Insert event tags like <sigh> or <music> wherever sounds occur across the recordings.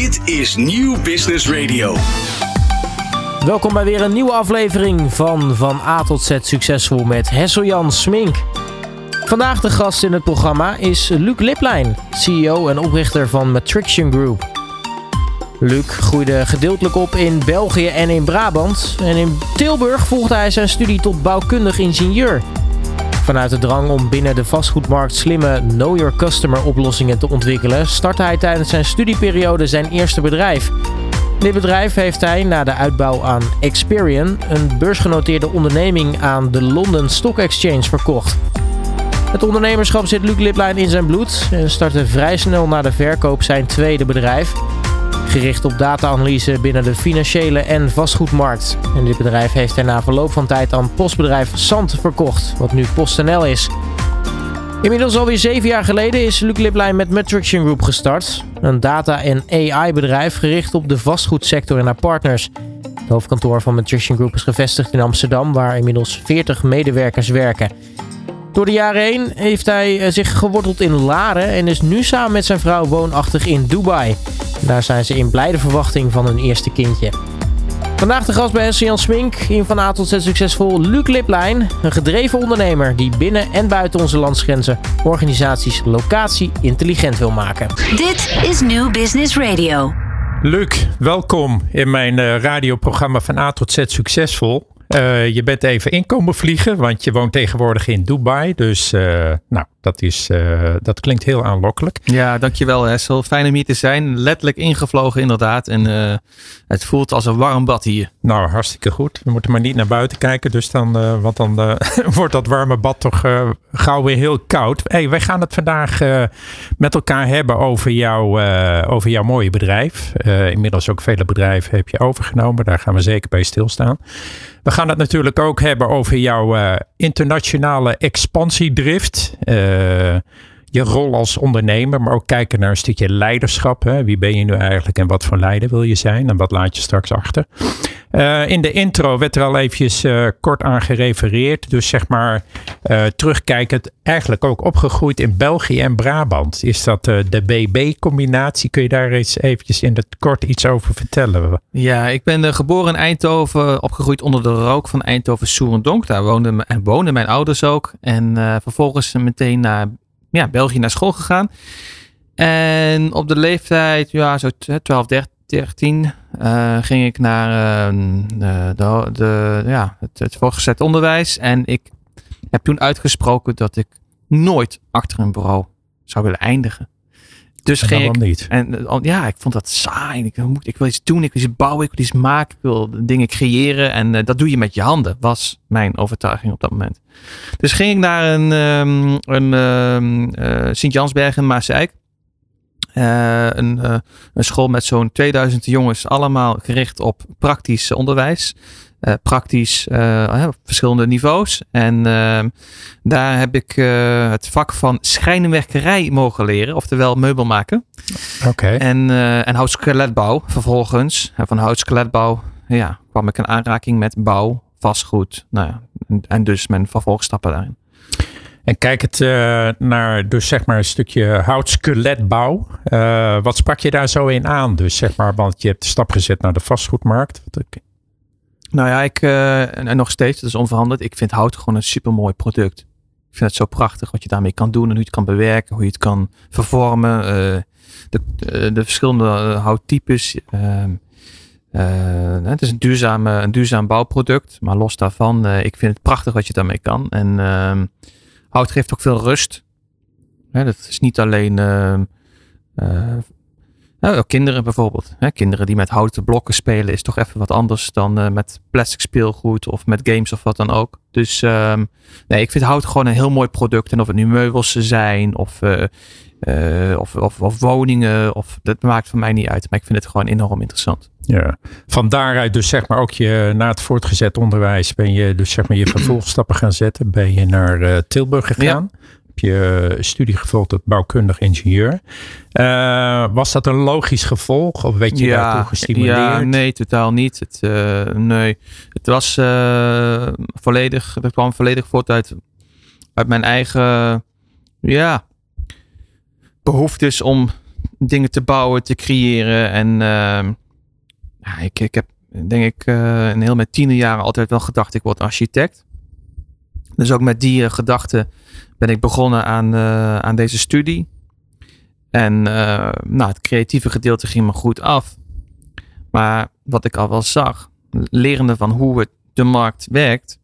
Dit is Nieuw Business Radio. Welkom bij weer een nieuwe aflevering van Van A tot Z Succesvol met Hesseljan Smink. Vandaag de gast in het programma is Luc Liplijn, CEO en oprichter van Matrixion Group. Luc groeide gedeeltelijk op in België en in Brabant. En in Tilburg volgde hij zijn studie tot bouwkundig ingenieur. Vanuit de drang om binnen de vastgoedmarkt slimme Know Your Customer oplossingen te ontwikkelen, startte hij tijdens zijn studieperiode zijn eerste bedrijf. Dit bedrijf heeft hij na de uitbouw aan Experian, een beursgenoteerde onderneming aan de London Stock Exchange, verkocht. Het ondernemerschap zit Luc Liplijn in zijn bloed en startte vrij snel na de verkoop zijn tweede bedrijf. Gericht op data-analyse binnen de financiële en vastgoedmarkt. En dit bedrijf heeft hij na verloop van tijd aan postbedrijf Sant verkocht, wat nu PostNL is. Inmiddels alweer zeven jaar geleden is Luc Liplijn met Matrixion Group gestart. Een data- en AI-bedrijf gericht op de vastgoedsector en haar partners. Het hoofdkantoor van Matrixion Group is gevestigd in Amsterdam, waar inmiddels 40 medewerkers werken. Door de jaren heen heeft hij eh, zich geworteld in Laren en is nu samen met zijn vrouw woonachtig in Dubai. Daar zijn ze in blijde verwachting van hun eerste kindje. Vandaag de gast bij Jan Smink, in van A tot Z succesvol Luc Liplijn. Een gedreven ondernemer die binnen en buiten onze landsgrenzen organisaties locatie intelligent wil maken. Dit is New Business Radio. Luc, welkom in mijn uh, radioprogramma van A tot Z Succesvol. Uh, je bent even inkomen vliegen, want je woont tegenwoordig in Dubai. Dus uh, nou, dat, is, uh, dat klinkt heel aanlokkelijk. Ja, dankjewel Hessel. Fijn om hier te zijn. Letterlijk ingevlogen inderdaad. En het voelt als een warm bad hier. Nou, hartstikke goed. We moeten maar niet naar buiten kijken. Dus dan, want dan <laughs> wordt dat warme bad toch gauw weer heel koud. Hey, wij gaan het vandaag met elkaar hebben over, jou, over jouw mooie bedrijf. inmiddels ook vele bedrijven heb je overgenomen. Daar gaan we zeker bij stilstaan. We gaan het natuurlijk ook hebben over jouw internationale expansiedrift. Je rol als ondernemer, maar ook kijken naar een stukje leiderschap. Hè? Wie ben je nu eigenlijk en wat voor leider wil je zijn en wat laat je straks achter? Uh, in de intro werd er al eventjes uh, kort aan gerefereerd. Dus zeg maar uh, terugkijkend, eigenlijk ook opgegroeid in België en Brabant. Is dat de BB-combinatie? Kun je daar eens eventjes in het kort iets over vertellen? Ja, ik ben geboren in Eindhoven, opgegroeid onder de rook van Eindhoven Soerendonk. Daar woonden, woonden mijn ouders ook. En vervolgens meteen naar ja, België naar school gegaan. En op de leeftijd, ja, zo 12, 13, uh, ging ik naar uh, de, de, ja, het, het onderwijs. En ik heb toen uitgesproken dat ik nooit achter een bureau zou willen eindigen. Dus en ging ik. Niet. En ja, ik vond dat saai. Ik, moet, ik wil iets doen, ik wil iets bouwen, ik wil iets maken, ik wil dingen creëren. En uh, dat doe je met je handen, was mijn overtuiging op dat moment. Dus ging ik naar een, um, een um, uh, Sint-Jansberg in Maaseik. Uh, een, een school met zo'n 2000 jongens, allemaal gericht op praktisch onderwijs. Uh, praktisch verschillende niveaus. En ehm, daar heb ik het vak van schrijnenwerkerij mogen leren, oftewel meubel maken. Oké. Okay. En, en houtskeletbouw vervolgens. En van houtskeletbouw ja, kwam ik in aanraking met bouw, vastgoed. Nou ja, en, en dus mijn vervolgstappen daarin. En kijk het naar dus zeg maar een stukje houtskeletbouw. Wat sprak je daar zo in aan? Dus zeg maar, want je hebt de stap gezet naar de vastgoedmarkt. Nou ja, ik, uh, en nog steeds, dat is onveranderd. Ik vind hout gewoon een super mooi product. Ik vind het zo prachtig wat je daarmee kan doen en hoe je het kan bewerken, hoe je het kan vervormen. de, de verschillende houttypes. ehm, het is een, duurzame, een duurzaam bouwproduct, maar los daarvan, ik vind het prachtig wat je daarmee kan. En uh, hout geeft ook veel rust. Dat is niet alleen nou, kinderen bijvoorbeeld. Hè, kinderen die met houten blokken spelen is toch even wat anders dan met plastic speelgoed of met games of wat dan ook. Dus ehm, nee, ik vind hout gewoon een heel mooi product. En of het nu meubels zijn of uh, of, of, of, woningen. Of, dat maakt voor mij niet uit. Maar ik vind het gewoon enorm interessant. Ja, van daaruit dus zeg maar ook je na het voortgezet onderwijs ben je dus zeg maar je <clears throat> vervolgstappen gaan zetten. Ben je naar Tilburg gegaan. Ja. Je studie gevolgd tot bouwkundig ingenieur. Uh, was dat een logisch gevolg of werd je ja, daartoe gestimuleerd? Ja, nee, totaal niet. Het, uh, nee, het was volledig, dat kwam volledig voort uit, uit mijn eigen, ja, behoeftes om dingen te bouwen, te creëren. En ehm, ja, ik, ik heb denk ik in heel mijn tienerjaren altijd wel gedacht ik word architect. Dus ook met die uh, gedachte ben ik begonnen aan, uh, aan deze studie. En nou, het creatieve gedeelte ging me goed af. Maar wat ik al wel zag, lerende van hoe het de markt werkt,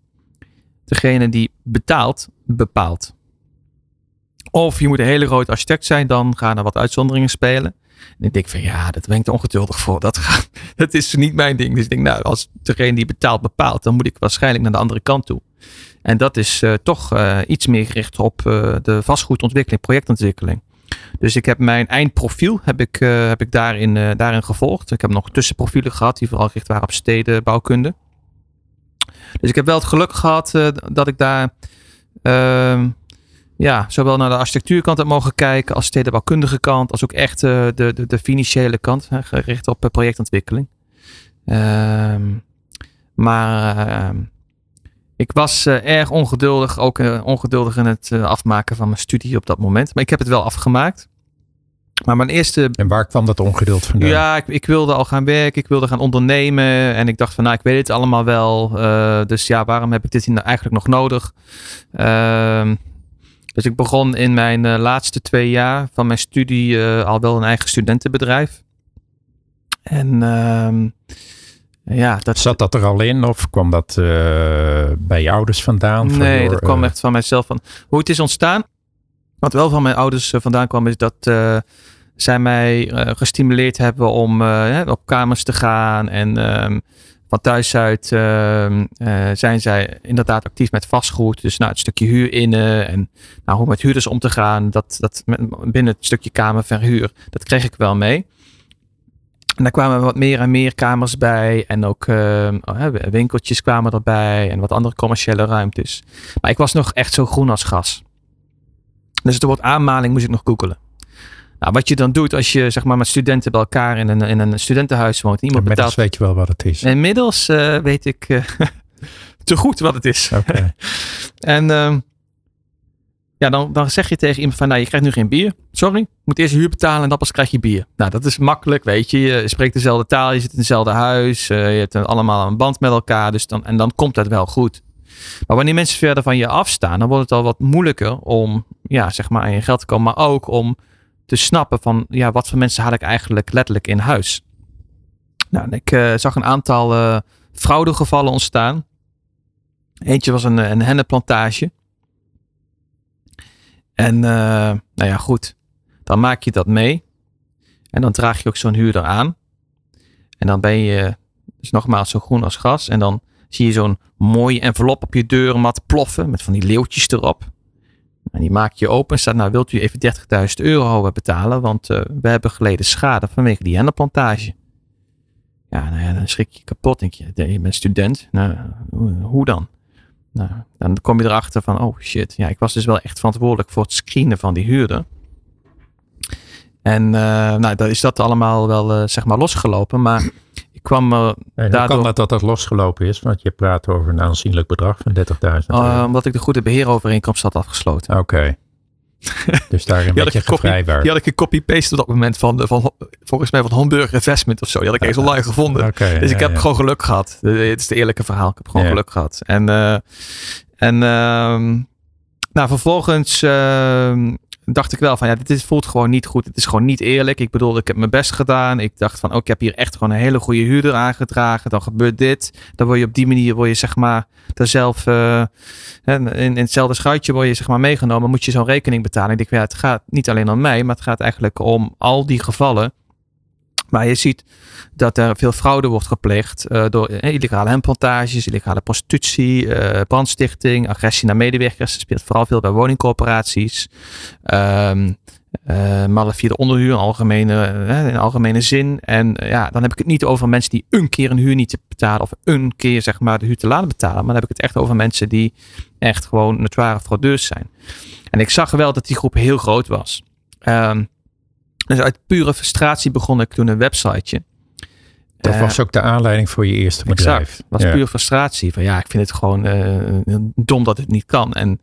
degene die betaalt, bepaalt. Of je moet een hele grote architect zijn, dan gaan er wat uitzonderingen spelen. En ik denk van ja, dat ben ik ongeduldig voor. Dat, gaat, <laughs> dat is niet mijn ding. Dus ik denk nou, als degene die betaalt bepaalt, dan moet ik waarschijnlijk naar de andere kant toe. En dat is uh, toch uh, iets meer gericht op uh, de vastgoedontwikkeling, projectontwikkeling. Dus ik heb mijn eindprofiel heb ik, heb ik daarin, daarin gevolgd. Ik heb nog tussenprofielen gehad die vooral gericht waren op stedenbouwkunde. Dus ik heb wel het geluk gehad dat ik daar ehm, ja, zowel naar de architectuurkant heb mogen kijken als stedenbouwkundige kant, als ook echt de, de, de, financiële kant, gericht op projectontwikkeling. Uh, maar ehm, ik was eh, erg ongeduldig, ook ongeduldig in het afmaken van mijn studie op dat moment. Maar ik heb het wel afgemaakt. Maar mijn eerste. En waar kwam dat ongeduld vandaan? Ja, ik, ik, wilde al gaan werken, ik wilde gaan ondernemen. En ik dacht van, nou, ik weet het allemaal wel. dus ja, waarom heb ik dit nou eigenlijk nog nodig? Ehm dus ik begon in mijn laatste twee jaar van mijn studie al wel een eigen studentenbedrijf. En uh, ja, dat... Zat dat er al in of kwam dat uh, bij je ouders vandaan? Nee, dat kwam echt van mijzelf. Van, hoe het is ontstaan. Wat wel van mijn ouders vandaan kwam is dat zij mij gestimuleerd hebben om op kamers te gaan en ehm, van thuis uit uh, zijn zij inderdaad actief met vastgoed. Dus nou, het stukje huur innen en nou, hoe met huurders om te gaan. Dat, dat binnen het stukje kamerverhuur, dat kreeg ik wel mee. En daar kwamen wat meer en meer kamers bij. En ook uh, winkeltjes kwamen erbij. En wat andere commerciële ruimtes. Maar ik was nog echt zo groen als gas. Dus het woord aanmaling moest ik nog googelen. Nou, wat je dan doet als je zeg maar, met studenten bij elkaar in een, in een studentenhuis woont. Iemand Inmiddels betaalt... weet je wel wat het is. Inmiddels uh, weet ik uh, <laughs> te goed wat het is. Okay. <laughs> en uh, ja, dan, dan zeg je tegen iemand van, nou, je krijgt nu geen bier. Sorry, je moet eerst huur betalen en dan pas krijg je bier. Nou, dat is makkelijk, weet je. Je spreekt dezelfde taal, je zit in hetzelfde huis. je hebt allemaal een band met elkaar. Dus dan, en dan komt het wel goed. Maar wanneer mensen verder van je afstaan, dan wordt het al wat moeilijker om, ja, zeg maar, aan je geld te komen. Maar ook om te snappen van ja, wat voor mensen had ik eigenlijk letterlijk in huis. Nou, ik uh, zag een aantal uh, fraudegevallen ontstaan. Eentje was een, een hennenplantage. En uh, nou ja, goed. Dan maak je dat mee. En dan draag je ook zo'n huurder aan. En dan ben je dus nogmaals zo groen als gas. En dan zie je zo'n mooie envelop op je deurmat ploffen. Met van die leeuwtjes erop. En die maak je open en staat, nou wilt u even 30.000 euro betalen, want uh, we hebben geleden schade vanwege die hennenplantage. Ja, nou ja, dan schrik je kapot. Denk je, je bent student. Nou, hoe dan? Nou, dan kom je erachter van, oh shit, ja, ik was dus wel echt verantwoordelijk voor het screenen van die huurder. En uh, nou, dan is dat allemaal wel, uh, zeg maar, losgelopen. Maar <clears throat> kwam er nee, daardoor... kan dat dat dat losgelopen is? Want je praat over een aanzienlijk bedrag van 30.000 uh, Omdat ik de goede beheerovereenkomst had afgesloten. Oké. <laughs> dus daar een beetje vrijbaar. Die had ik een copy-paste op dat moment van, van, volgens mij van Hamburg Investment of zo. Die had ik eens online gevonden. Okay, dus ik heb gewoon geluk gehad. Het is het eerlijke verhaal. Ik heb gewoon geluk gehad. En, uh, en uh, nou, vervolgens uh, dacht ik wel van ja, dit voelt gewoon niet goed. Het is gewoon niet eerlijk. Ik bedoel, ik heb mijn best gedaan. Ik dacht van, oh, ik heb hier echt gewoon een hele goede huurder aangedragen. Dan gebeurt dit. Dan word je op die manier, word je zeg maar, daar zelf uh, in, in hetzelfde schuitje word je zeg maar meegenomen. Moet je zo'n rekening betalen. Ik denk, het gaat niet alleen om mij, maar het gaat eigenlijk om al die gevallen maar je ziet dat er veel fraude wordt gepleegd uh, door uh, illegale hemplantages, illegale prostitutie, uh, brandstichting, agressie naar medewerkers. Dat speelt vooral veel bij woningcorporaties. Um, uh, via de onderhuur in algemene, in algemene zin. En ja, dan heb ik het niet over mensen die een keer een huur niet te betalen of een keer zeg maar de huur te laten betalen. Maar dan heb ik het echt over mensen die echt gewoon notoire fraudeurs zijn. En ik zag wel dat die groep heel groot was. Um, dus uit pure frustratie begon ik toen een websiteje. Dat uh, was ook de aanleiding voor je eerste bedrijf. Exact. was ja. puur frustratie. Van ja, ik vind het gewoon uh, dom dat het niet kan. En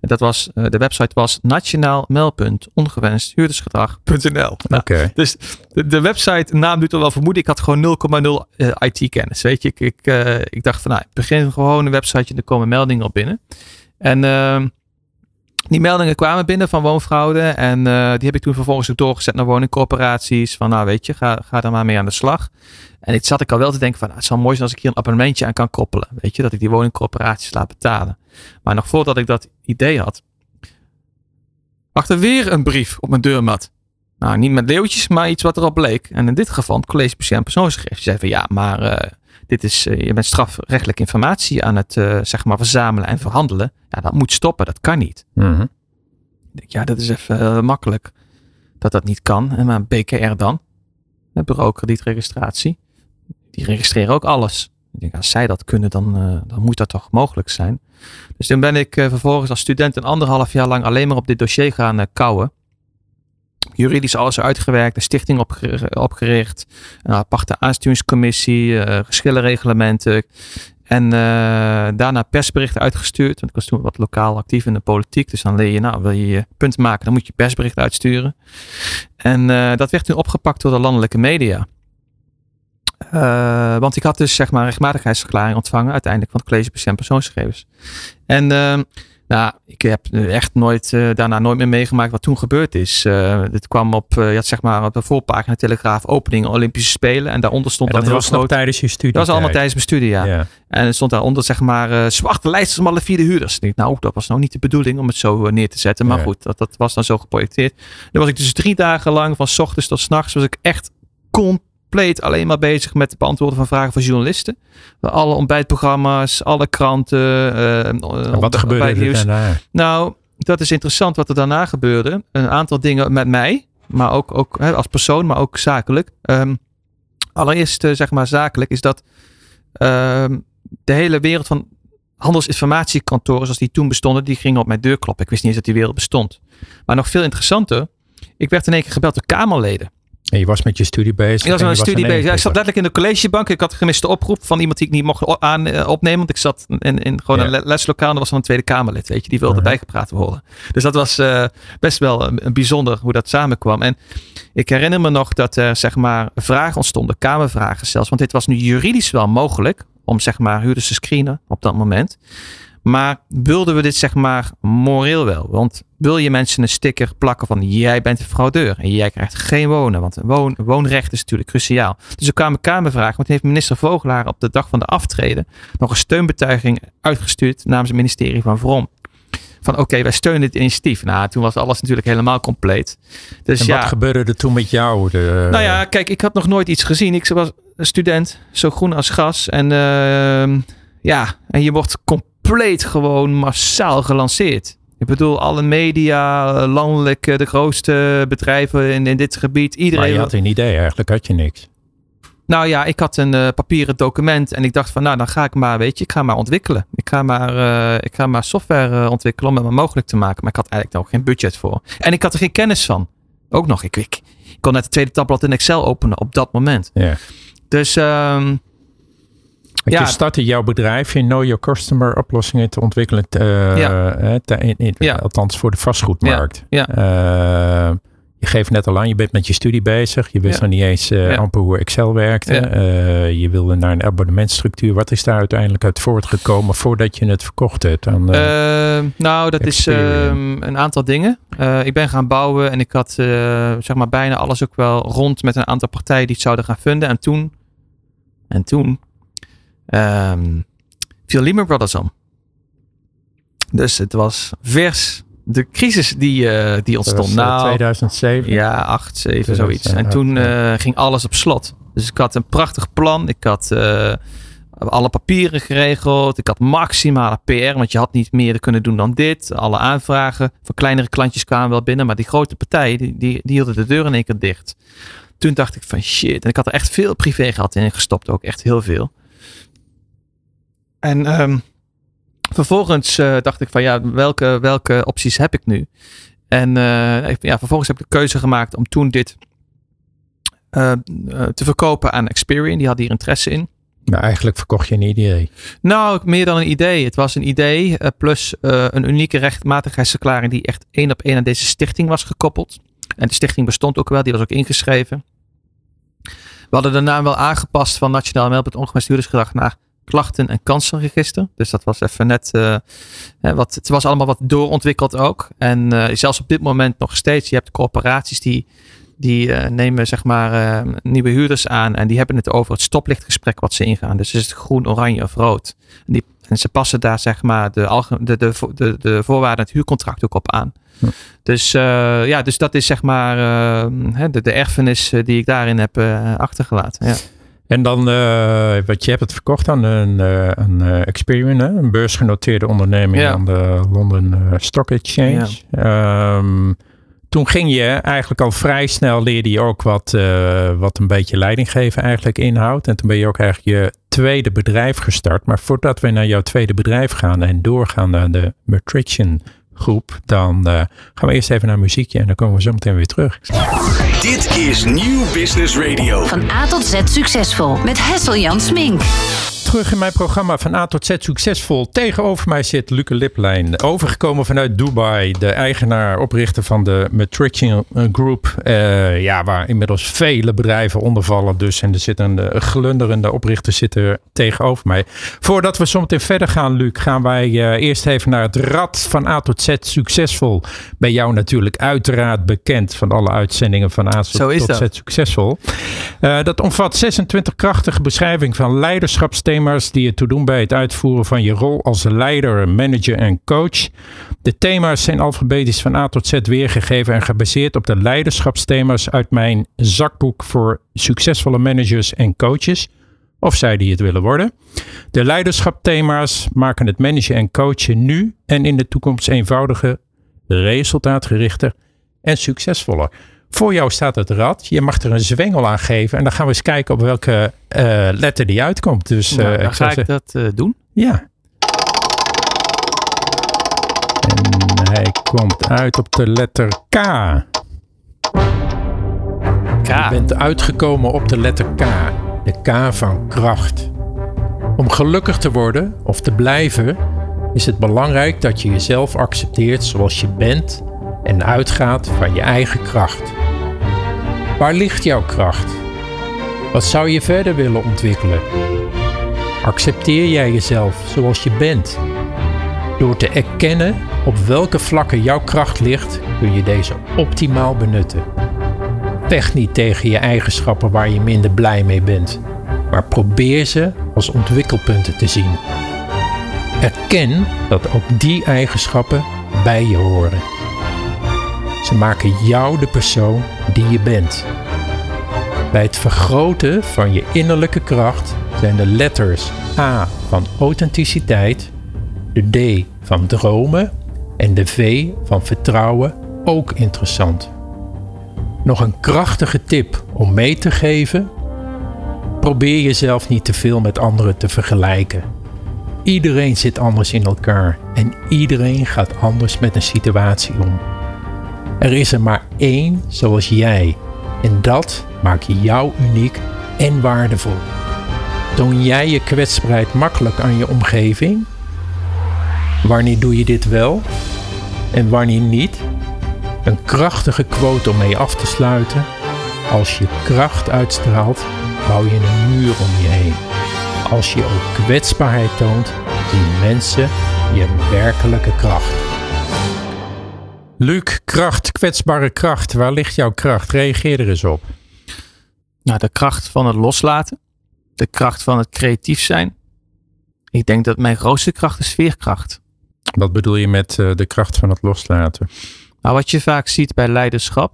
Dat was, uh, de website was nationaal meldpunt ongewenst huurdersgedrag.nl. Oké. Dus de, de, website naam doet er wel vermoeden. Ik had gewoon 0,0 uh, IT kennis. Weet je, ik, ik, ik dacht van nou, ik begin gewoon een website en er komen meldingen op binnen. En ehm, die meldingen kwamen binnen van woonfraude. En uh, die heb ik toen vervolgens ook doorgezet naar woningcorporaties. Van nou weet je, ga, ga daar maar mee aan de slag. En ik zat ik al wel te denken van nou, het zou mooi zijn als ik hier een abonnementje aan kan koppelen. Weet je, dat ik die woningcorporaties laat betalen. Maar nog voordat ik dat idee had, achter weer een brief op mijn deurmat. Nou, niet met leeuwtjes, maar iets wat erop bleek. En in dit geval het college patiënt persoonsgegevens. zei van ja, maar uh, dit is, uh, je bent strafrechtelijke informatie aan het uh, zeg maar verzamelen en verhandelen. Ja, dat moet stoppen, dat kan niet. Mm -hmm. Ik denk, ja, dat is even makkelijk dat dat niet kan. En maar BKR dan, het bureau kredietregistratie, die registreren ook alles. Ik denk, als zij dat kunnen, dan, dan moet dat toch mogelijk zijn. Dus toen ben ik vervolgens als student een anderhalf jaar lang alleen maar op dit dossier gaan kouwen juridisch alles uitgewerkt, een stichting opgericht, een aparte aansturingscommissie, geschillenreglementen. En uh, daarna persberichten uitgestuurd. Want ik was toen wat lokaal actief in de politiek. Dus dan leer je, nou, wil je punt maken, dan moet je persbericht uitsturen. En uh, dat werd toen opgepakt door de landelijke media. Want ik had dus zeg maar een rechtmatigheidsverklaring ontvangen uiteindelijk van het college patiënt persoonsgegevens. En nou, ik heb echt nooit, uh, daarna nooit meer meegemaakt wat toen gebeurd is. Uh, dit kwam op, uh, ja, zeg maar, op de voorpagina Telegraaf opening Olympische Spelen. En daaronder stond en dat dan was nog tijdens je studie? Dat was allemaal tijdens mijn studie, ja. ja. En er stond daaronder, zeg maar, zwarte lijsters van alle vierde huurders. Ik denk, nou, dat was nou niet de bedoeling om het zo neer te zetten. Maar ja. goed, dat, dat was dan zo geprojecteerd. Dan was ik dus drie dagen lang, van s ochtends tot s nachts, was ik echt compleet alleen maar bezig met het beantwoorden van vragen van journalisten. Alle ontbijtprogramma's, alle kranten. Uh, wat gebeurde er daarna? Nou, dat is interessant wat er daarna gebeurde. Een aantal dingen met mij, maar ook, ook hè, als persoon, maar ook zakelijk. Um, allereerst, uh, zeg maar zakelijk, is dat um, de hele wereld van handelsinformatiekantoren, zoals die toen bestonden, die gingen op mijn deur kloppen. Ik wist niet eens dat die wereld bestond. Maar nog veel interessanter, ik werd in één keer gebeld door Kamerleden. En je was met je studie bezig? Ik was met mijn studie bezig. Ja, ik zat letterlijk in de collegebank. Ik had gemiste oproep van iemand die ik niet mocht aan, uh, opnemen. Want ik zat in, in gewoon ja. een leslokaal. En er was van een Tweede Kamerlid. Weet je, die wilde uh -huh. bijgepraat worden. Dus dat was uh, best wel een, een bijzonder hoe dat samenkwam. En ik herinner me nog dat er zeg maar vragen ontstonden. Kamervragen zelfs. Want dit was nu juridisch wel mogelijk. Om zeg maar huurders te screenen op dat moment. Maar wilden we dit zeg maar moreel wel? Want wil je mensen een sticker plakken van jij bent een fraudeur en jij krijgt geen wonen? Want woon, woonrecht is natuurlijk cruciaal. Dus er kwamen kamervragen. Want heeft minister Vogelaar op de dag van de aftreden nog een steunbetuiging uitgestuurd namens het ministerie van Vrom. Van oké, okay, wij steunen dit initiatief. Nou, toen was alles natuurlijk helemaal compleet. Dus en ja, wat gebeurde er toen met jou? De... Nou ja, kijk, ik had nog nooit iets gezien. Ik was een student, zo groen als gas. En uh, ja, en je wordt compleet gewoon massaal gelanceerd. Ik bedoel, alle media, landelijk, de grootste bedrijven in, in dit gebied. Iedereen. Maar je had een idee, eigenlijk had je niks. Nou ja, ik had een uh, papieren document en ik dacht van, nou dan ga ik maar, weet je, ik ga maar ontwikkelen. Ik ga maar, uh, ik ga maar software uh, ontwikkelen om het maar mogelijk te maken. Maar ik had eigenlijk nog geen budget voor. En ik had er geen kennis van. Ook nog, ik, ik, ik kon net het tweede tabblad in Excel openen op dat moment. Ja. Dus um, want ja. je startte jouw bedrijf in Know Your Customer oplossingen te ontwikkelen. Uh, ja. te, in, in, ja. Althans voor de vastgoedmarkt. Ja. Uh, je geeft net al aan, je bent met je studie bezig. Je wist nog niet eens uh, amper hoe Excel werkte. je wilde naar een abonnementstructuur. Wat is daar uiteindelijk uit voortgekomen voordat je het verkocht hebt? Aan, nou, dat Experian. is een aantal dingen. ik ben gaan bouwen en ik had zeg maar bijna alles ook wel rond met een aantal partijen die het zouden gaan funden. En toen, en toen um, viel Lehman Brothers om. Dus het was vers de crisis die, uh, die ontstond. Was, uh, nou, 2007? Ja, 8, 7, zoiets. En toen uh, ging alles op slot. Dus ik had een prachtig plan. Ik had uh, alle papieren geregeld. Ik had maximale PR, want je had niet meer kunnen doen dan dit. Alle aanvragen van kleinere klantjes kwamen wel binnen. Maar die grote partijen, die, die, die hielden de deur in één keer dicht. Toen dacht ik van shit. En ik had er echt veel privé gehad in gestopt. Ook echt heel veel. En um, vervolgens uh, dacht ik van ja, welke, welke opties heb ik nu? En uh, ja, vervolgens heb ik de keuze gemaakt om toen dit uh, te verkopen aan Experian. Die had hier interesse in. Nou, eigenlijk verkocht je een idee. Nou, meer dan een idee. Het was een idee plus een unieke rechtmatigheidsverklaring die echt één op één aan deze stichting was gekoppeld. En de stichting bestond ook wel, die was ook ingeschreven. We hadden de naam wel aangepast van Nationaal Meldpunt Ongewenst Huurdersgedrag naar klachten- en kansenregister. Dus dat was even net uh, wat, het was allemaal wat doorontwikkeld ook. En uh, zelfs op dit moment nog steeds, je hebt corporaties die, die uh, nemen zeg maar nieuwe huurders aan en die hebben het over het stoplichtgesprek wat ze ingaan. Dus is het groen, oranje of rood. En, die, en ze passen daar zeg maar de, de, de, de, de voorwaarden het huurcontract ook op aan. Ja. Dus ja, dus dat is zeg maar de, de erfenis die ik daarin heb achtergelaten. Ja. En dan, uh, wat je hebt het verkocht aan een, uh, een uh, Experian, een beursgenoteerde onderneming ja. aan de London Stock Exchange. Ja. Um, toen ging je eigenlijk al vrij snel leerde je ook wat, wat een beetje leiding geven eigenlijk inhoudt. En toen ben je ook eigenlijk je tweede bedrijf gestart. Maar voordat we naar jouw tweede bedrijf gaan en doorgaan naar de Matrician groep, dan uh, gaan we eerst even naar muziekje en dan komen we zo meteen weer terug. Dit is Nieuw Business Radio. Van A tot Z succesvol met Hessel Jan Smink. Terug in mijn programma van A tot Z succesvol. Tegenover mij zit Luke Liplijn. Overgekomen vanuit Dubai. De eigenaar, oprichter van de Matrician Group. Uh, ja, waar inmiddels vele bedrijven onder vallen. Dus en er zit een uh, glunderende oprichter zit er tegenover mij. Voordat we zometeen verder gaan, Luc, gaan wij uh, eerst even naar het rad van A tot Z succesvol. Bij jou natuurlijk uiteraard bekend van alle uitzendingen van A tot Z succesvol. dat omvat 26 krachtige beschrijvingen van leiderschapsthema's die je doen bij het uitvoeren van je rol als leider, manager en coach. De thema's zijn alfabetisch van A tot Z weergegeven en gebaseerd op de leiderschapsthema's uit mijn zakboek voor succesvolle managers en coaches. Of zij die het willen worden. De leiderschapthema's maken het managen en coachen nu en in de toekomst eenvoudiger, resultaatgerichter en succesvoller. Voor jou staat het rad. Je mag er een zwengel aan geven. En dan gaan we eens kijken op welke uh, letter die uitkomt. Dus, nou, dan ik ga ik dat uh, doen. Ja. En hij komt uit op de letter K. K. Je bent uitgekomen op de letter K. De K van kracht. Om gelukkig te worden of te blijven is het belangrijk dat je jezelf accepteert zoals je bent en uitgaat van je eigen kracht. Waar ligt jouw kracht? Wat zou je verder willen ontwikkelen? Accepteer jij jezelf zoals je bent? Door te erkennen op welke vlakken jouw kracht ligt, kun je deze optimaal benutten. Vecht niet tegen je eigenschappen waar je minder blij mee bent, maar probeer ze als ontwikkelpunten te zien. Erken dat ook die eigenschappen bij je horen. Ze maken jou de persoon die je bent. Bij het vergroten van je innerlijke kracht zijn de letters A van authenticiteit, de D van dromen en de V van vertrouwen ook interessant. Nog een krachtige tip om mee te geven: probeer jezelf niet te veel met anderen te vergelijken. Iedereen zit anders in elkaar en iedereen gaat anders met een situatie om. Er is er maar één zoals jij. En dat maakt jou uniek en waardevol. Toon jij je kwetsbaarheid makkelijk aan je omgeving? Wanneer doe je dit wel? En wanneer niet? Een krachtige quote om mee af te sluiten. Als je kracht uitstraalt, bouw je een muur om je heen. Als je ook kwetsbaarheid toont, zien mensen je werkelijke kracht. Luc, kracht, kwetsbare kracht. Waar ligt jouw kracht? Reageer er eens op. Nou, de kracht van het loslaten. De kracht van het creatief zijn. Ik denk dat mijn grootste kracht is veerkracht. Wat bedoel je met uh, de kracht van het loslaten? Nou, wat je vaak ziet bij leiderschap,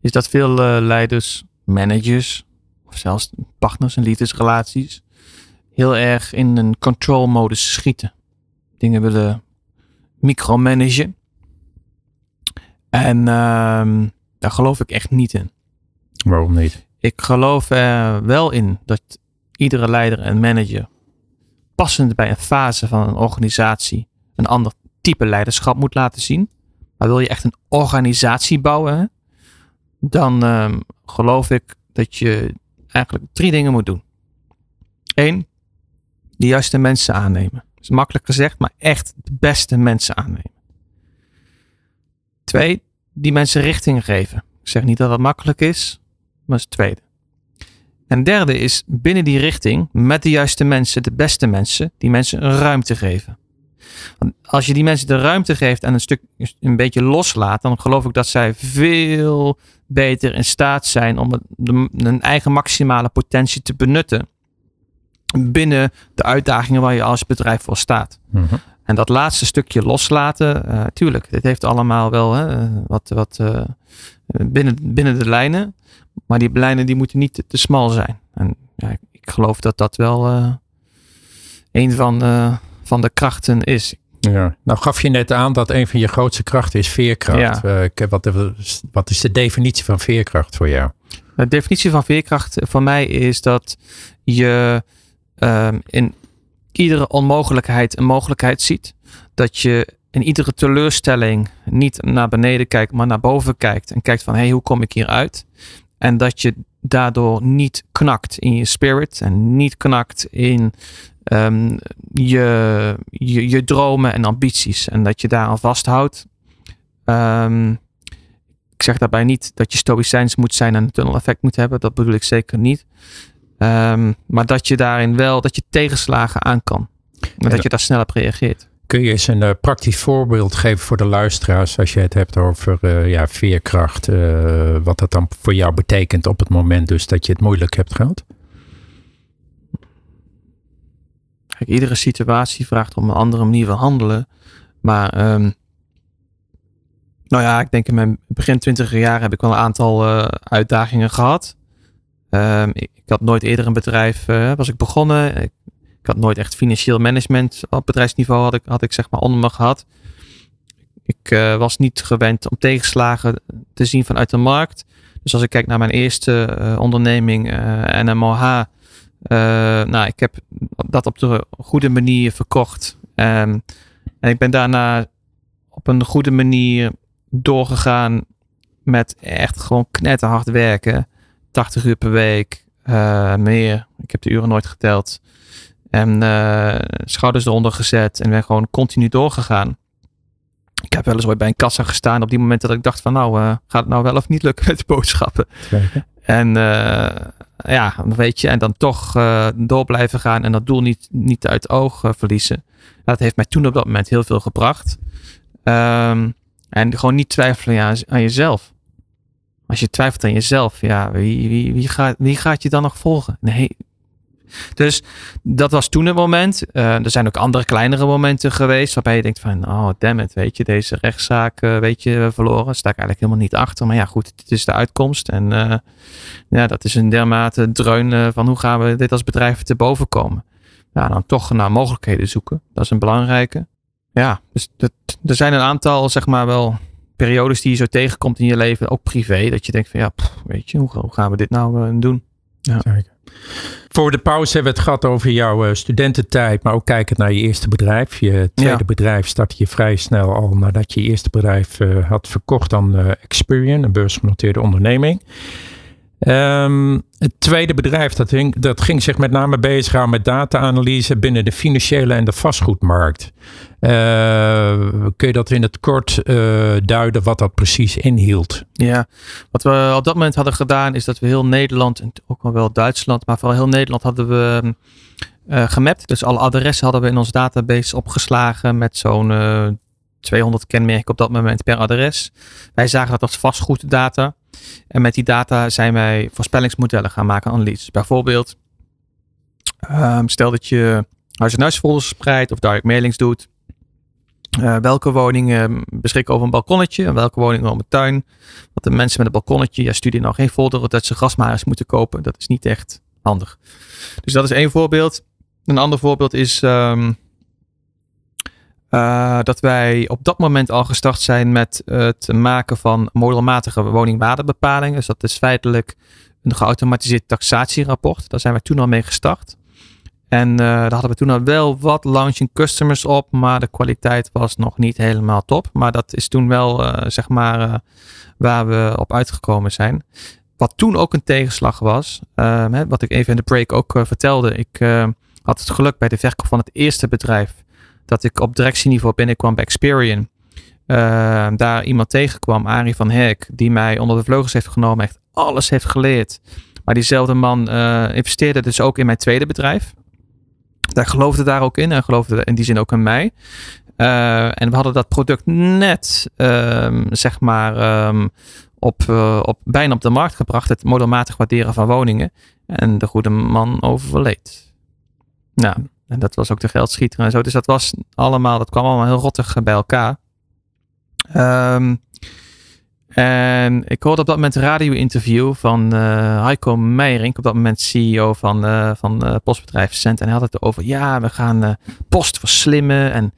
is dat veel uh, leiders, managers, of zelfs partners en liefdesrelaties, heel erg in een control modus schieten. Dingen willen micromanagen. En uh, daar geloof ik echt niet in. Waarom niet? Ik geloof er wel in dat iedere leider en manager passend bij een fase van een organisatie een ander type leiderschap moet laten zien. Maar wil je echt een organisatie bouwen, dan uh, geloof ik dat je eigenlijk drie dingen moet doen. Eén, de juiste mensen aannemen. Dat is makkelijk gezegd, maar echt de beste mensen aannemen. Twee, die mensen richting geven. Ik zeg niet dat dat makkelijk is, maar is het tweede. En derde is binnen die richting, met de juiste mensen, de beste mensen, die mensen een ruimte geven. Want als je die mensen de ruimte geeft en een stuk een beetje loslaat, dan geloof ik dat zij veel beter in staat zijn om hun eigen maximale potentie te benutten binnen de uitdagingen waar je als bedrijf voor staat. Mhm. En dat laatste stukje loslaten, uh, tuurlijk, dit heeft allemaal wel hè, wat, wat uh, binnen, binnen de lijnen. Maar die lijnen die moeten niet te, te smal zijn. En ja, ik geloof dat dat wel uh, een van, van de krachten is. Ja, nou gaf je net aan dat een van je grootste krachten is veerkracht. Ja. wat, wat is de definitie van veerkracht voor jou? De definitie van veerkracht voor mij is dat je um, in iedere onmogelijkheid een mogelijkheid ziet. Dat je in iedere teleurstelling niet naar beneden kijkt, maar naar boven kijkt. En kijkt van, hé, hey, hoe kom ik hier uit? En dat je daardoor niet knakt in je spirit. En niet knakt in um, je, je, dromen en ambities. En dat je daar aan vasthoudt. Um, ik zeg daarbij niet dat je stoïcijns moet zijn en een tunnel effect moet hebben. Dat bedoel ik zeker niet. Um, maar dat je daarin wel, dat je tegenslagen aan kan. En dat je daar snel op reageert. Kun je eens een uh, praktisch voorbeeld geven voor de luisteraars als je het hebt over uh, ja, veerkracht, uh, wat dat dan voor jou betekent op het moment dus dat je het moeilijk hebt gehad? Kijk, iedere situatie vraagt om een andere manier van handelen. Maar um, nou ja, ik denk in mijn begin twintiger jaar heb ik wel een aantal uitdagingen gehad. Um, ik, had nooit eerder een bedrijf, uh, was ik begonnen. Ik, had nooit echt financieel management op bedrijfsniveau had ik, had ik zeg maar onder me gehad. Ik uh, was niet gewend om tegenslagen te zien vanuit de markt. Dus als ik kijk naar mijn eerste uh, onderneming, NMOH. nou, ik heb dat op de goede manier verkocht. Um, en ik ben daarna op een goede manier doorgegaan met echt gewoon knetterhard werken. 80 uur per week, uh, meer. Ik heb de uren nooit geteld. En uh, schouders eronder gezet en ben gewoon continu doorgegaan. Ik heb wel eens ooit bij een kassa gestaan op die moment dat ik dacht van nou, uh, gaat het nou wel of niet lukken met de boodschappen? Kijken. En ja, weet je, en dan toch door blijven gaan en dat doel niet, niet uit oog verliezen. Dat heeft mij toen op dat moment heel veel gebracht. Um, en gewoon niet twijfelen aan, aan jezelf. Als je twijfelt aan jezelf, ja, wie, wie, wie, gaat, wie gaat je dan nog volgen? Nee. Dus dat was toen het moment. Uh, er zijn ook andere kleinere momenten geweest waarbij je denkt van, oh damn it, weet je, deze rechtszaak, uh, weet je, verloren. Sta ik eigenlijk helemaal niet achter. Maar ja, goed, dit is de uitkomst. En uh, ja, dat is een dermate dreun van hoe gaan we dit als bedrijf te boven komen. Ja, dan toch naar mogelijkheden zoeken. Dat is een belangrijke. Ja, dus dat, er zijn een aantal, zeg maar wel periodes die je zo tegenkomt in je leven, ook privé, dat je denkt van ja, weet je, hoe, hoe, gaan we dit nou uh, doen? Ja. Voor de pauze hebben we het gehad over jouw uh, studententijd, maar ook kijkend naar je eerste bedrijf. Je tweede ja. bedrijf startte je vrij snel al nadat je je eerste bedrijf uh, had verkocht aan Experian, een beursgenoteerde onderneming. Um, het tweede bedrijf dat, hing, dat ging zich met name bezighouden met data-analyse binnen de financiële en de vastgoedmarkt. Uh, kun je dat in het kort uh, duiden wat dat precies inhield? Ja, wat we op dat moment hadden gedaan is dat we heel Nederland en ook wel Duitsland, maar vooral heel Nederland hadden we uh, gemapt. Dus alle adressen hadden we in onze database opgeslagen met zo'n 200 kenmerken op dat moment per adres. Wij zagen dat als vastgoeddata. En met die data zijn wij voorspellingsmodellen gaan maken, analyses. Bijvoorbeeld, um, stel dat je huis- en huisfolders spreidt of direct mailings doet. Uh, welke woningen beschikken over een balkonnetje en welke woningen over een tuin. Want de mensen met een balkonnetje, ja, stuur nou geen folder dat ze grasmaaiers moeten kopen. Dat is niet echt handig. Dus dat is één voorbeeld. Een ander voorbeeld is um, uh, dat wij op dat moment al gestart zijn met het maken van modelmatige woningwaardebepalingen. Dus dat is feitelijk een geautomatiseerd taxatierapport. Daar zijn we toen al mee gestart. En uh, daar hadden we toen al wel wat launching customers op, maar de kwaliteit was nog niet helemaal top. Maar dat is toen wel, zeg maar, waar we op uitgekomen zijn. wat toen ook een tegenslag was, ehm, hè, wat ik even in de break ook eh, vertelde. Ik eh, had het geluk bij de verkoop van het eerste bedrijf dat ik op directieniveau binnenkwam bij Experian. Ehm, daar iemand tegenkwam, Arie van Herk, die mij onder de vleugels heeft genomen, echt alles heeft geleerd. Maar diezelfde man uh, investeerde dus ook in mijn tweede bedrijf. Daar geloofde daar ook in en geloofde in die zin ook in mij. Uh, en we hadden dat product net, um, zeg maar, um, op, uh, op, bijna op de markt gebracht. Het modelmatig waarderen van woningen. En de goede man overleed. Nou, en dat was ook de geldschieter en zo. Dus dat was allemaal, dat kwam allemaal heel rottig bij elkaar. Um, en ik hoorde op dat moment een radio-interview van uh, Heiko Meijering, op dat moment CEO van, uh, van uh, postbedrijf Cent. En hij had het over, ja, we gaan post verslimmen. En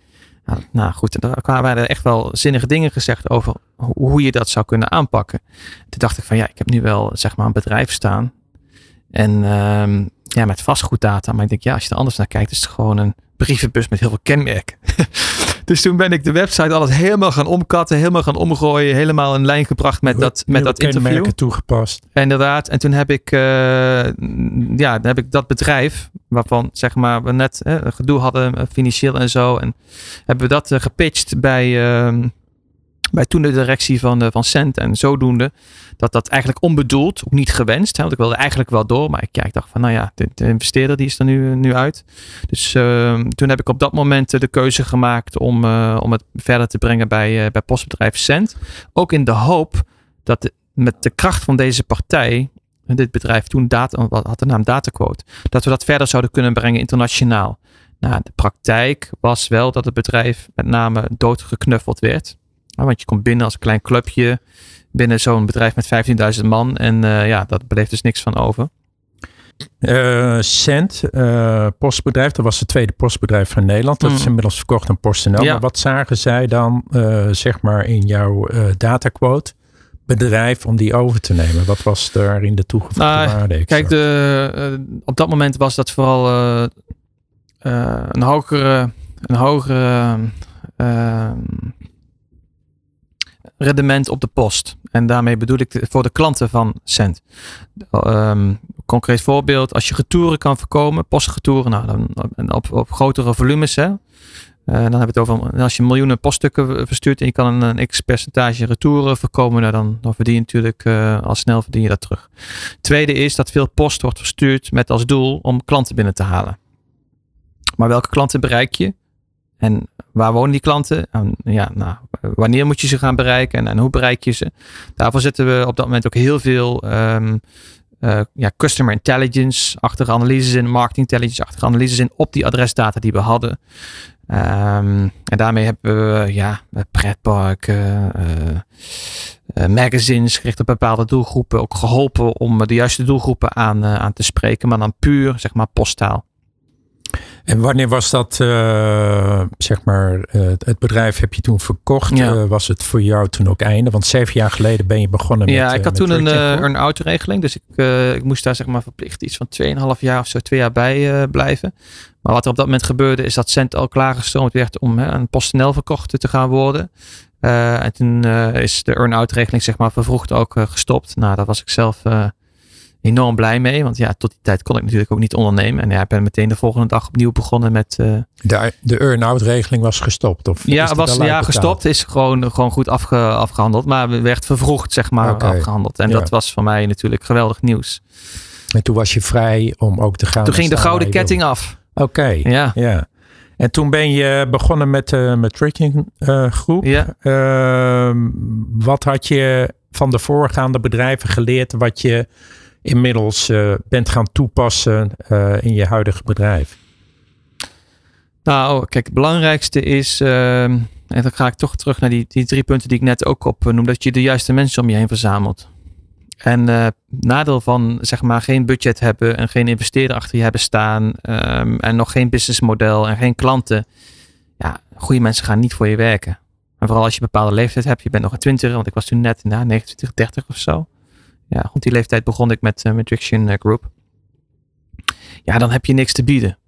nou, nou goed, en daar kwamen er echt wel zinnige dingen gezegd over hoe je dat zou kunnen aanpakken. Toen dacht ik van, ja, ik heb nu wel zeg maar een bedrijf staan. En um, ja, met vastgoeddata. Maar ik denk, ja, als je er anders naar kijkt, is het gewoon een brievenbus met heel veel kenmerken. <laughs> dus toen ben ik de website alles helemaal gaan omkatten, helemaal gaan omgooien, helemaal in lijn gebracht met dat, met dat interview. toegepast. Inderdaad. En toen heb ik, uh, ja, dan heb ik dat bedrijf, waarvan zeg maar we net uh, gedoe hadden, uh, financieel en zo, en hebben we dat uh, gepitcht bij, ehm, bij toen de directie van, van Cent. En zodoende dat dat eigenlijk onbedoeld, ook niet gewenst. Hè, want ik wilde eigenlijk wel door, maar ik, ja, dacht van nou ja, de, de investeerder die is er nu, nu uit. Dus uh, toen heb ik op dat moment de keuze gemaakt om, uh, om het verder te brengen bij, bij postbedrijf Cent. Ook in de hoop dat met de kracht van deze partij, dit bedrijf toen data, had de naam Dataquote, dat we dat verder zouden kunnen brengen internationaal. Nou, de praktijk was wel dat het bedrijf met name doodgeknuffeld werd. Want je komt binnen als een klein clubje binnen zo'n bedrijf met 15.000 man. En uh, ja, dat beleeft dus niks van over. Uh, Cent, uh, postbedrijf, dat was het tweede postbedrijf van Nederland. Dat mm. is inmiddels verkocht aan PostNL. Ja. Maar wat zagen zij dan, zeg maar, in jouw dataquote? bedrijf om die over te nemen? Wat was daar in de toegevoegde nou, waarde? Kijk, de, op dat moment was dat vooral een hogere, een hogere rendement op de post. En daarmee bedoel ik voor de klanten van Cent. Um, concreet voorbeeld, als je retouren kan voorkomen, postretouren, nou, dan, op, op grotere volumes. Hè, uh, dan hebben we het over, als je miljoenen poststukken verstuurt en je kan een, x percentage retouren voorkomen, nou, dan, dan verdien je natuurlijk uh, al snel verdien je dat terug. Tweede is dat veel post wordt verstuurd met als doel om klanten binnen te halen. Maar welke klanten bereik je? En waar wonen die klanten? En ja, nou, wanneer moet je ze gaan bereiken en, en, hoe bereik je ze? Daarvoor zetten we op dat moment ook heel veel um, uh, ja, customer intelligence-achtige analyses in, marketing intelligence-achtige analyses in op die adresdata die we hadden. Um, en daarmee hebben we ja, pretparken, uh, uh, magazines gericht op bepaalde doelgroepen ook geholpen om de juiste doelgroepen aan, aan te spreken, maar dan puur zeg maar posttaal. En wanneer was dat, uh, zeg maar, uh, het bedrijf heb je toen verkocht? Ja. Uh, was het voor jou toen ook einde? Want zeven jaar geleden ben je begonnen ja, met Ja, ik had toen een, een autoregeling. Dus ik, ik moest daar zeg maar verplicht iets van 2,5 jaar of zo, twee jaar bij blijven. Maar wat er op dat moment gebeurde is dat Cent al klaargestoomd werd om hè, aan PostNL verkocht te gaan worden. en toen is de earn-out regeling zeg maar vervroegd ook gestopt. Nou, daar was ik zelf enorm blij mee. Want ja, tot die tijd kon ik natuurlijk ook niet ondernemen. En ja, ik ben meteen de volgende dag opnieuw begonnen met... Uh, de, de earn-out regeling was gestopt? Of ja, was ja, gestopt. Is gewoon, gewoon goed afge, afgehandeld. Maar werd vervroegd, zeg maar, okay. afgehandeld. En ja. dat was voor mij natuurlijk geweldig nieuws. En toen was je vrij om ook te gaan... Toen ging de gouden ketting af. Oké, okay. ja. ja. En toen ben je begonnen met de uh, Matricking uh, groep. Ja. Uh, wat had je van de voorgaande bedrijven geleerd wat je inmiddels uh, bent gaan toepassen uh, in je huidige bedrijf? Nou, kijk, het belangrijkste is, uh, en dan ga ik toch terug naar die, die drie punten die ik net ook op noem, dat je de juiste mensen om je heen verzamelt. En nadeel van zeg maar geen budget hebben en geen investeerder achter je hebben staan um, en nog geen businessmodel en geen klanten. Ja, goede mensen gaan niet voor je werken. En vooral als je een bepaalde leeftijd hebt, je bent nog een twintig, want ik was toen net na 29, 30 of zo ja, rond die leeftijd begon ik met uh, Matrixtion Group. Ja, dan heb je niks te bieden.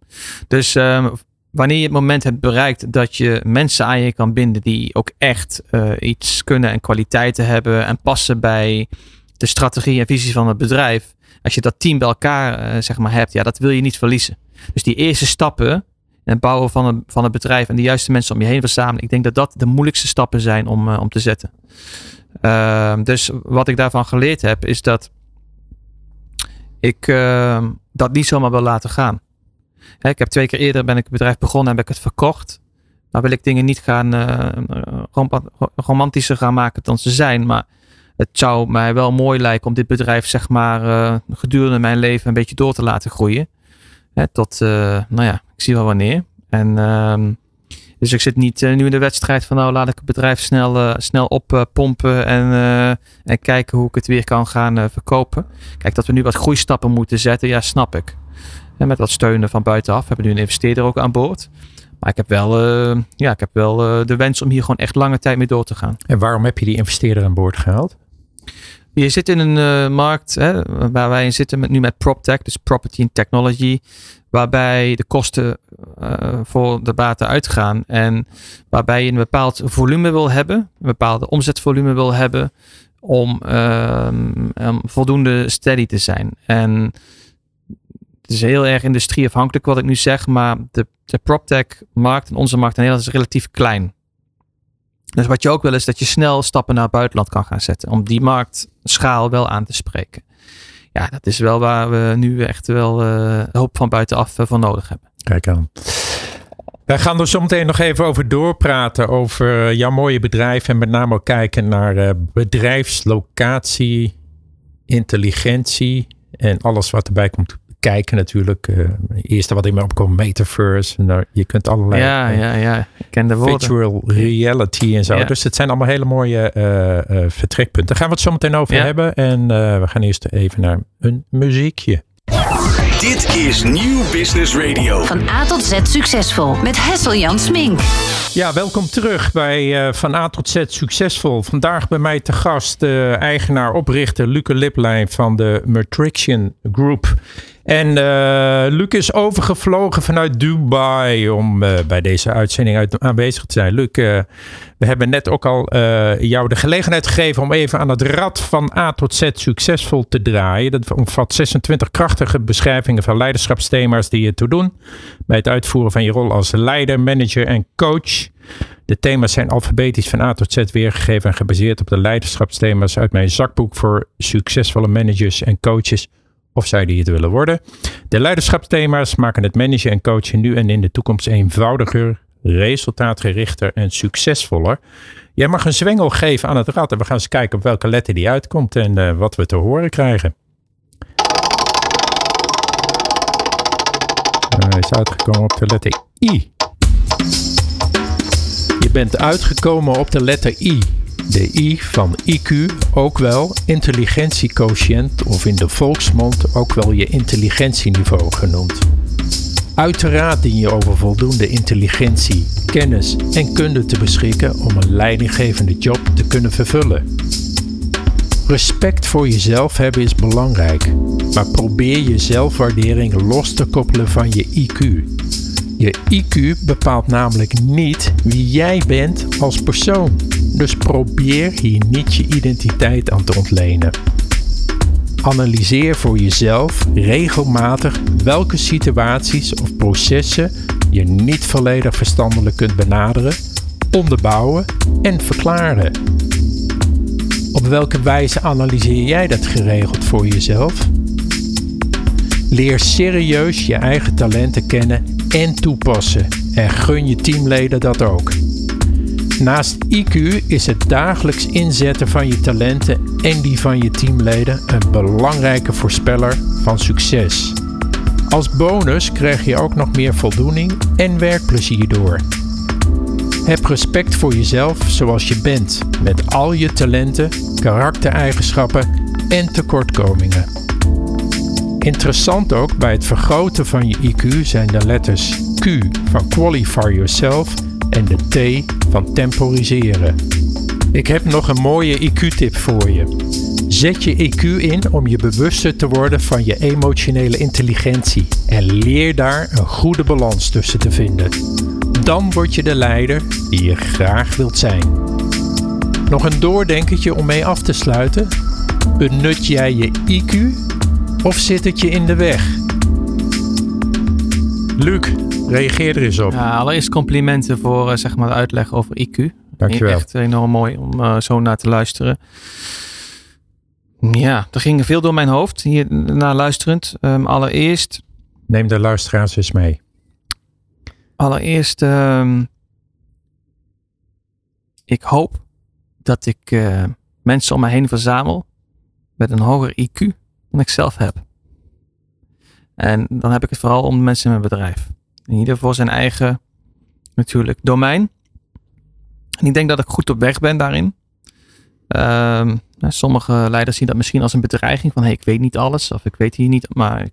Dus um, wanneer je het moment hebt bereikt dat je mensen aan je kan binden die ook echt uh, iets kunnen en kwaliteiten hebben en passen bij de strategie en visie van het bedrijf, als je dat team bij elkaar eh, zeg maar hebt, ja, dat wil je niet verliezen. Dus die eerste stappen en het bouwen van een, van het bedrijf en de juiste mensen om je heen verzamelen, ik denk dat dat de moeilijkste stappen zijn om, eh, om te zetten. Ehm, dus wat ik daarvan geleerd heb, is dat ik ehm, dat niet zomaar wil laten gaan. Hè, ik heb twee keer eerder ben ik het bedrijf begonnen en heb ik het verkocht. Nou wil ik dingen niet gaan uh, romantischer gaan maken dan ze zijn. Maar het zou mij wel mooi lijken om dit bedrijf zeg maar uh, gedurende mijn leven een beetje door te laten groeien. Tot, nou ja, ik zie wel wanneer. En ehm, dus ik zit niet nu in de wedstrijd van nou laat ik het bedrijf snel, snel oppompen en, en kijken hoe ik het weer kan gaan verkopen. Kijk, dat we nu wat groeistappen moeten zetten, ja snap ik. En met wat steunen van buitenaf. We hebben nu een investeerder ook aan boord. Maar ik heb wel, ja, ik heb wel de wens om hier gewoon echt lange tijd mee door te gaan. En waarom heb je die investeerder aan boord gehaald? Je zit in een uh, markt hè, waar wij in zitten met, nu met PropTech, dus Property and Technology, waarbij de kosten voor de baten uitgaan en waarbij je een bepaald volume wil hebben, een bepaalde omzetvolume wil hebben om um, voldoende steady te zijn. En het is heel erg industrieafhankelijk wat ik nu zeg, maar de, de PropTech-markt en onze markt in Nederland is relatief klein. Dus wat je ook wil is dat je snel stappen naar het buitenland kan gaan zetten. Om die marktschaal wel aan te spreken. Ja, dat is wel waar we nu echt wel uh, hulp van buitenaf uh, voor nodig hebben. Kijk aan. Wij gaan er zometeen nog even over doorpraten. Over jouw mooie bedrijf. En met name ook kijken naar bedrijfslocatie, intelligentie. En alles wat erbij komt kijken natuurlijk. Uh, eerste wat in me opkomt, metaverse. Nou, je kunt allerlei ja, ja, ja. Ik ken de woorden. virtual reality en zo. Ja. Dus het zijn allemaal hele mooie uh, uh, vertrekpunten. Daar gaan we het zo meteen over ja. hebben. En we gaan eerst even naar een muziekje. Dit is Nieuw Business Radio. Van A tot Z succesvol met Hessel Jan Smink. Ja, welkom terug bij uh, Van A tot Z Succesvol. Vandaag bij mij te gast de uh, eigenaar, oprichter Luke Liplijn van de Matrixion Group. En uh, Luc is overgevlogen vanuit Dubai om uh, bij deze uitzending uit, aanwezig te zijn. Luc, uh, we hebben net ook al jou de gelegenheid gegeven om even aan het rad van A tot Z succesvol te draaien. Dat omvat 26 krachtige beschrijvingen van leiderschapsthema's die je toe doen bij het uitvoeren van je rol als leider, manager en coach. De thema's zijn alfabetisch van A tot Z weergegeven en gebaseerd op de leiderschapsthema's uit mijn zakboek voor succesvolle managers en coaches of zij die het willen worden. De leiderschapsthema's maken het managen en coachen nu en in de toekomst eenvoudiger, resultaatgerichter en succesvoller. Jij mag een zwengel geven aan het rad en we gaan eens kijken op welke letter die uitkomt en uh, wat we te horen krijgen. Hij is uitgekomen op de letter I. Je bent uitgekomen op de letter I. De I van IQ, ook wel intelligentiequotient of in de volksmond ook wel je intelligentieniveau genoemd. Uiteraard dien je over voldoende intelligentie, kennis en kunde te beschikken om een leidinggevende job te kunnen vervullen. Respect voor jezelf hebben is belangrijk, maar probeer je zelfwaardering los te koppelen van je IQ. Je IQ bepaalt namelijk niet wie jij bent als persoon. Dus probeer hier niet je identiteit aan te ontlenen. Analyseer voor jezelf regelmatig welke situaties of processen je niet volledig verstandelijk kunt benaderen, onderbouwen en verklaren. Op welke wijze analyseer jij dat geregeld voor jezelf? Leer serieus je eigen talenten kennen en toepassen en gun je teamleden dat ook. Naast IQ is het dagelijks inzetten van je talenten en die van je teamleden een belangrijke voorspeller van succes. Als bonus krijg je ook nog meer voldoening en werkplezier door. Heb respect voor jezelf zoals je bent, met al je talenten, karaktereigenschappen en tekortkomingen. Interessant ook bij het vergroten van je IQ zijn de letters Q van Qualify Yourself en de T van temporiseren. Ik heb nog een mooie IQ-tip voor je. Zet je IQ in om je bewuster te worden van je emotionele intelligentie en leer daar een goede balans tussen te vinden. Dan word je de leider die je graag wilt zijn. Nog een doordenkertje om mee af te sluiten? Benut jij je IQ of zit het je in de weg? Luc, reageer er eens op. Ja, allereerst complimenten voor eh, zeg maar de uitleg over IQ. Dankjewel. Echt enorm mooi om eh, zo naar te luisteren. Ja, er ging veel door mijn hoofd hier naar luisterend. Ehm, allereerst, Neem de luisteraars eens mee. allereerst ehm, ik hoop dat ik eh, mensen om me heen verzamel met een hoger IQ dan ik zelf heb. En dan heb ik het vooral om de mensen in mijn bedrijf. En ieder voor zijn eigen, natuurlijk, domein. En ik denk dat ik goed op weg ben daarin. Ehm, sommige leiders zien dat misschien als een bedreiging van hey, ik weet niet alles of ik weet hier niet, maar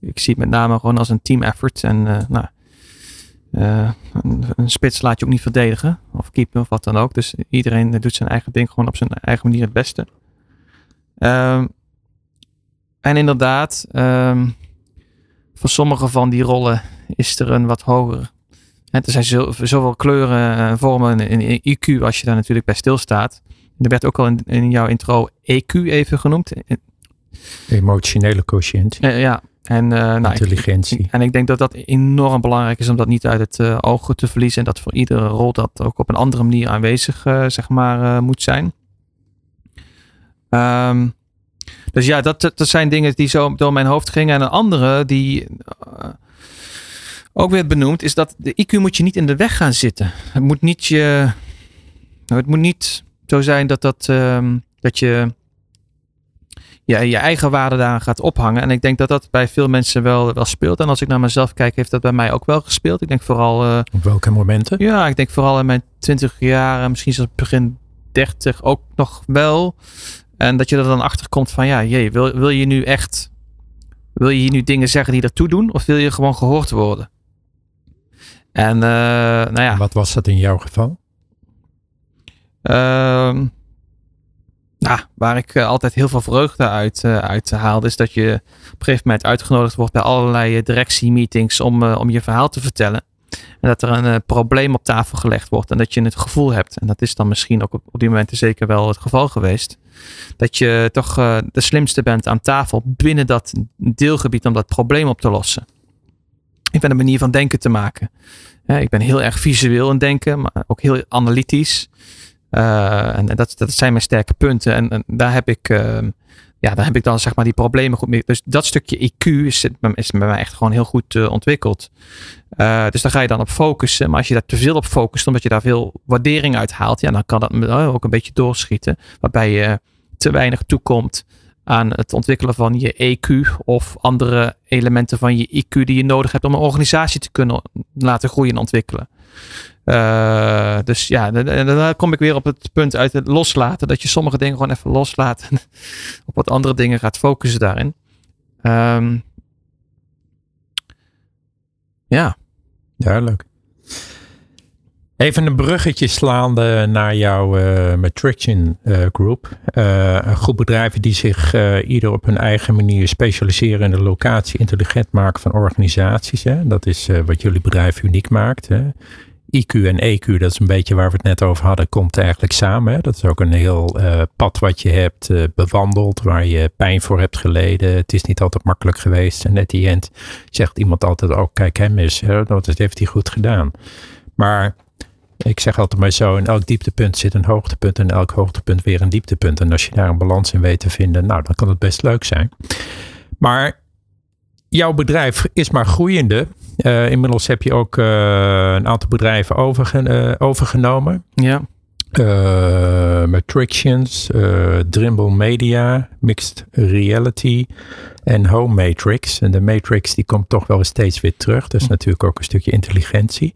ik, zie het met name gewoon als een team effort. En eh, nou, eh, een, spits laat je ook niet verdedigen of keepen of wat dan ook. Dus iedereen doet zijn eigen ding gewoon op zijn eigen manier het beste. Ehm, en inderdaad, ehm, voor sommige van die rollen is er een wat hoger. hè, Er zijn zo- zoveel kleuren en vormen in IQ als je daar natuurlijk bij stilstaat. Er werd ook al in, in jouw intro EQ even genoemd. Emotionele quotient, Eh, ja, en, eh, nou, ik- intelligentie. en ik denk dat dat enorm belangrijk is om dat niet uit het eh, oog te verliezen. En dat voor iedere rol dat ook op een andere manier aanwezig zeg maar, moet zijn. Ehm, dus ja, dat, dat zijn dingen die zo door mijn hoofd gingen. En een andere die eh, ook werd benoemd, is dat de IQ moet je niet in de weg gaan zitten. Het moet niet je. nou, Het moet niet zo zijn dat, dat, ehm, dat je je, je eigen waarde daar gaat ophangen. En ik denk dat dat bij veel mensen wel, wel speelt. En als ik naar mezelf kijk, heeft dat bij mij ook wel gespeeld. Ik denk vooral, eh, Op welke momenten? ja, ik denk vooral in mijn twintig jaar, misschien zelfs begin dertig ook nog wel. En dat je er dan achter komt van, ja, jee, wil, wil je nu echt, wil je hier nu dingen zeggen die ertoe doen? Of wil je gewoon gehoord worden? En, eh, nou ja. Wat was dat in jouw geval? Ehm, nou, waar ik eh, altijd heel veel vreugde uit, eh, uit haalde, is dat je op een gegeven moment uitgenodigd wordt bij allerlei directiemeetings om, om je verhaal te vertellen. En dat er een probleem op tafel gelegd wordt en dat je het gevoel hebt, en dat is dan misschien ook op, op die momenten zeker wel het geval geweest, dat je toch eh, de slimste bent aan tafel binnen dat deelgebied om dat probleem op te lossen. Ik ben een manier van denken te maken. Ik ben heel erg visueel in denken, maar ook heel analytisch. Uh, en dat, zijn mijn sterke punten. En, daar heb ik, uh, ja, daar heb ik dan zeg maar die problemen goed mee. Dus dat stukje IQ is, is bij mij echt gewoon heel goed uh, ontwikkeld. Uh, dus daar ga je dan op focussen. Maar als je daar te veel op focust, omdat je daar veel waardering uit haalt, ja, dan kan dat ook een beetje doorschieten. Waarbij je te weinig toekomt aan het ontwikkelen van je EQ of andere elementen van je IQ die je nodig hebt om een organisatie te kunnen laten groeien en ontwikkelen. Uh, dus ja, dan kom ik weer op het punt uit het loslaten. Dat je sommige dingen gewoon even loslaat. En <laughs> op wat andere dingen gaat focussen daarin. Um, ja. Duidelijk. Even een bruggetje slaande naar jouw uh, Group. Een groep bedrijven die zich ieder op hun eigen manier specialiseren in de locatie intelligent maken van organisaties. Hè? Dat is wat jullie bedrijf uniek maakt. Hè? IQ en EQ, dat is een beetje waar we het net over hadden, komt eigenlijk samen. Dat is ook een heel uh, pad wat je hebt uh, bewandeld, waar je pijn voor hebt geleden. Het is niet altijd makkelijk geweest. En at the end zegt iemand altijd ook, kijk hem eens, hè? dat heeft hij goed gedaan. Maar ik zeg altijd maar zo, in elk dieptepunt zit een hoogtepunt en elk hoogtepunt weer een dieptepunt. En als je daar een balans in weet te vinden, nou, dan kan het best leuk zijn. Maar jouw bedrijf is maar groeiende. Uh, inmiddels heb je ook uh, een aantal bedrijven overgen uh, Drimble Media, Mixed Reality en Home Matrix. En de Matrix die komt toch wel steeds weer terug. Dat is natuurlijk ook een stukje intelligentie.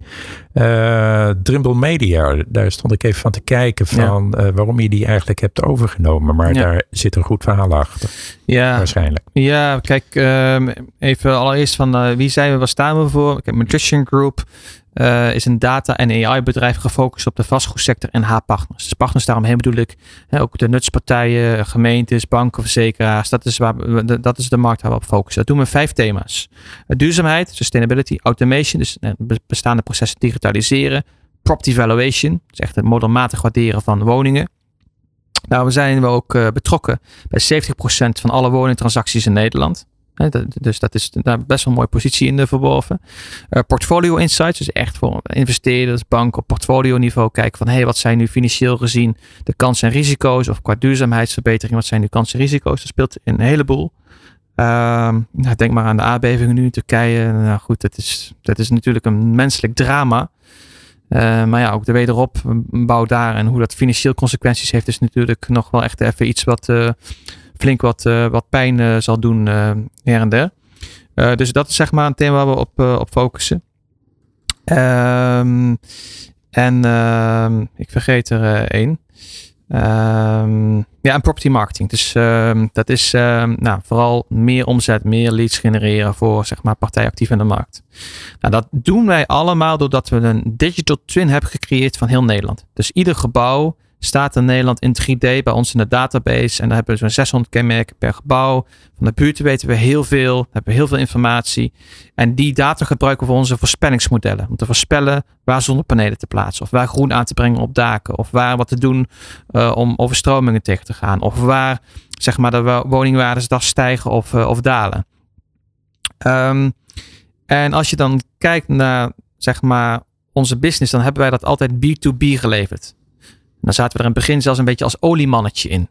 Drimble Media, daar stond ik even van te kijken van ja. waarom je die eigenlijk hebt overgenomen. Maar ja. daar zit een goed verhaal achter. Ja. Waarschijnlijk. Ja, kijk, um, even allereerst van uh, wie zijn we, waar staan we voor? Kijk, Matrician Group uh, is een data- en AI-bedrijf gefocust op de vastgoedsector en haar partners. Dus partners daaromheen bedoel ik ook de nutspartijen, gemeentes, banken, verzekeraars. Dat is, waar we, dat is de markt waar we op focussen. Dat doen we vijf thema's. Duurzaamheid, sustainability, automation, dus bestaande processen digitaliseren. Property valuation, dus echt het modelmatig waarderen van woningen. Nou, we zijn ook uh, betrokken bij 70% van alle woningtransacties in Nederland. Dus dat is daar best wel een mooie positie in de verworven. Uh, portfolio insights, dus echt voor investeerders, banken op portfolio niveau kijken van hey, wat zijn nu financieel gezien de kansen en risico's of qua duurzaamheidsverbetering, wat zijn nu kansen en risico's? Dat speelt een heleboel. Uh, denk maar aan de aardbevingen nu in Turkije. Nou goed, dat is, dat is natuurlijk een menselijk drama. Uh, maar ja, ook de wederopbouw daar en hoe dat financieel consequenties heeft, is natuurlijk nog wel echt even iets wat flink wat, uh, wat pijn zal doen her en der. dus dat is zeg maar een thema waar we op, op focussen. Um, en ehm, ik vergeet er één. Um, ja, en property marketing. Dus dat is nou, vooral meer omzet, meer leads genereren voor zeg maar, partijen actief in de markt. Nou, dat doen wij allemaal doordat we een digital twin hebben gecreëerd van heel Nederland. Dus ieder gebouw staat in Nederland in 3D bij ons in de database. En dan hebben we zo'n 600 kenmerken per gebouw. Van de buurt weten we heel veel, hebben we heel veel informatie. En die data gebruiken we voor onze voorspellingsmodellen. Om te voorspellen waar zonnepanelen te plaatsen. Of waar groen aan te brengen op daken. Of waar wat te doen uh, om overstromingen tegen te gaan. Of waar zeg maar, de woningwaardes dag stijgen of, uh, of dalen. Um, en als je dan kijkt naar zeg maar, onze business, dan hebben wij dat altijd B2B geleverd dan zaten we er in het begin zelfs een beetje als oliemannetje in.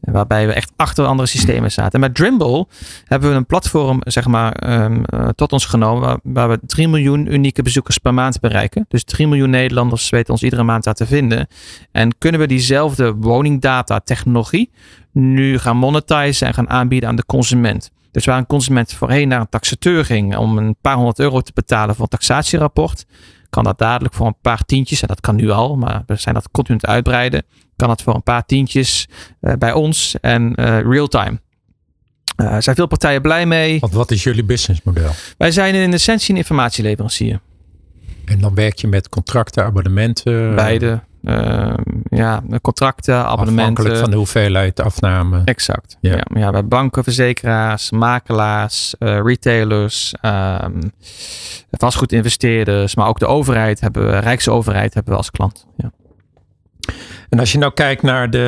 Waarbij we echt achter andere systemen zaten. En met Drimble hebben we een platform zeg maar, um, tot ons genomen. Waar, waar, we 3 miljoen unieke bezoekers per maand bereiken. Dus 3 miljoen Nederlanders weten ons iedere maand daar te vinden. En kunnen we diezelfde woningdata technologie nu gaan monetizen en gaan aanbieden aan de consument. Dus waar een consument voorheen naar een taxateur ging om een paar honderd euro te betalen voor een taxatierapport, kan dat dadelijk voor een paar tientjes, en dat kan nu al, maar we zijn dat continu te uitbreiden, kan dat voor een paar tientjes uh, bij ons en uh, real-time. Uh, zijn veel partijen blij mee. Want wat is jullie businessmodel? Wij zijn in essentie een informatieleverancier. En dan werk je met contracten, abonnementen? Beide. Uh, ja, contracten, abonnementen. Afhankelijk van de hoeveelheid afname. Exact. Ja, ja, ja bij banken, verzekeraars, makelaars, uh, retailers, um, vastgoedinvesteerders, maar ook de overheid hebben we, Rijksoverheid hebben we als klant. Ja. En als je nou kijkt naar de,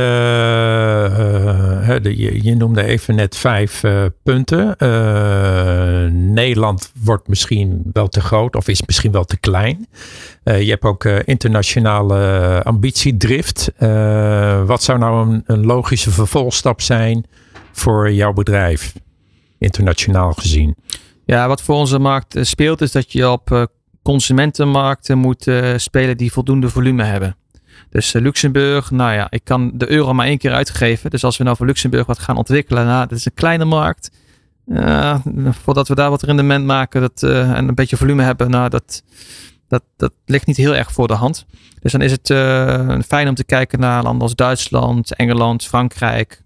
uh, de je, noemde even net vijf uh, punten. Nederland wordt misschien wel te groot of is misschien wel te klein. je hebt ook internationale ambitiedrift. wat zou nou een, logische vervolgstap zijn voor jouw bedrijf, internationaal gezien? Ja, wat voor onze markt speelt is dat je op consumentenmarkten moet spelen die voldoende volume hebben. Dus uh, Luxemburg, nou ja, ik kan de euro maar één keer uitgeven. Dus als we nou voor Luxemburg wat gaan ontwikkelen, nou, dat is een kleine markt. Uh, voordat we daar wat rendement maken dat, uh, en een beetje volume hebben, nou, dat, dat, dat ligt niet heel erg voor de hand. Dus dan is het fijn om te kijken naar landen als Duitsland, Engeland, Frankrijk.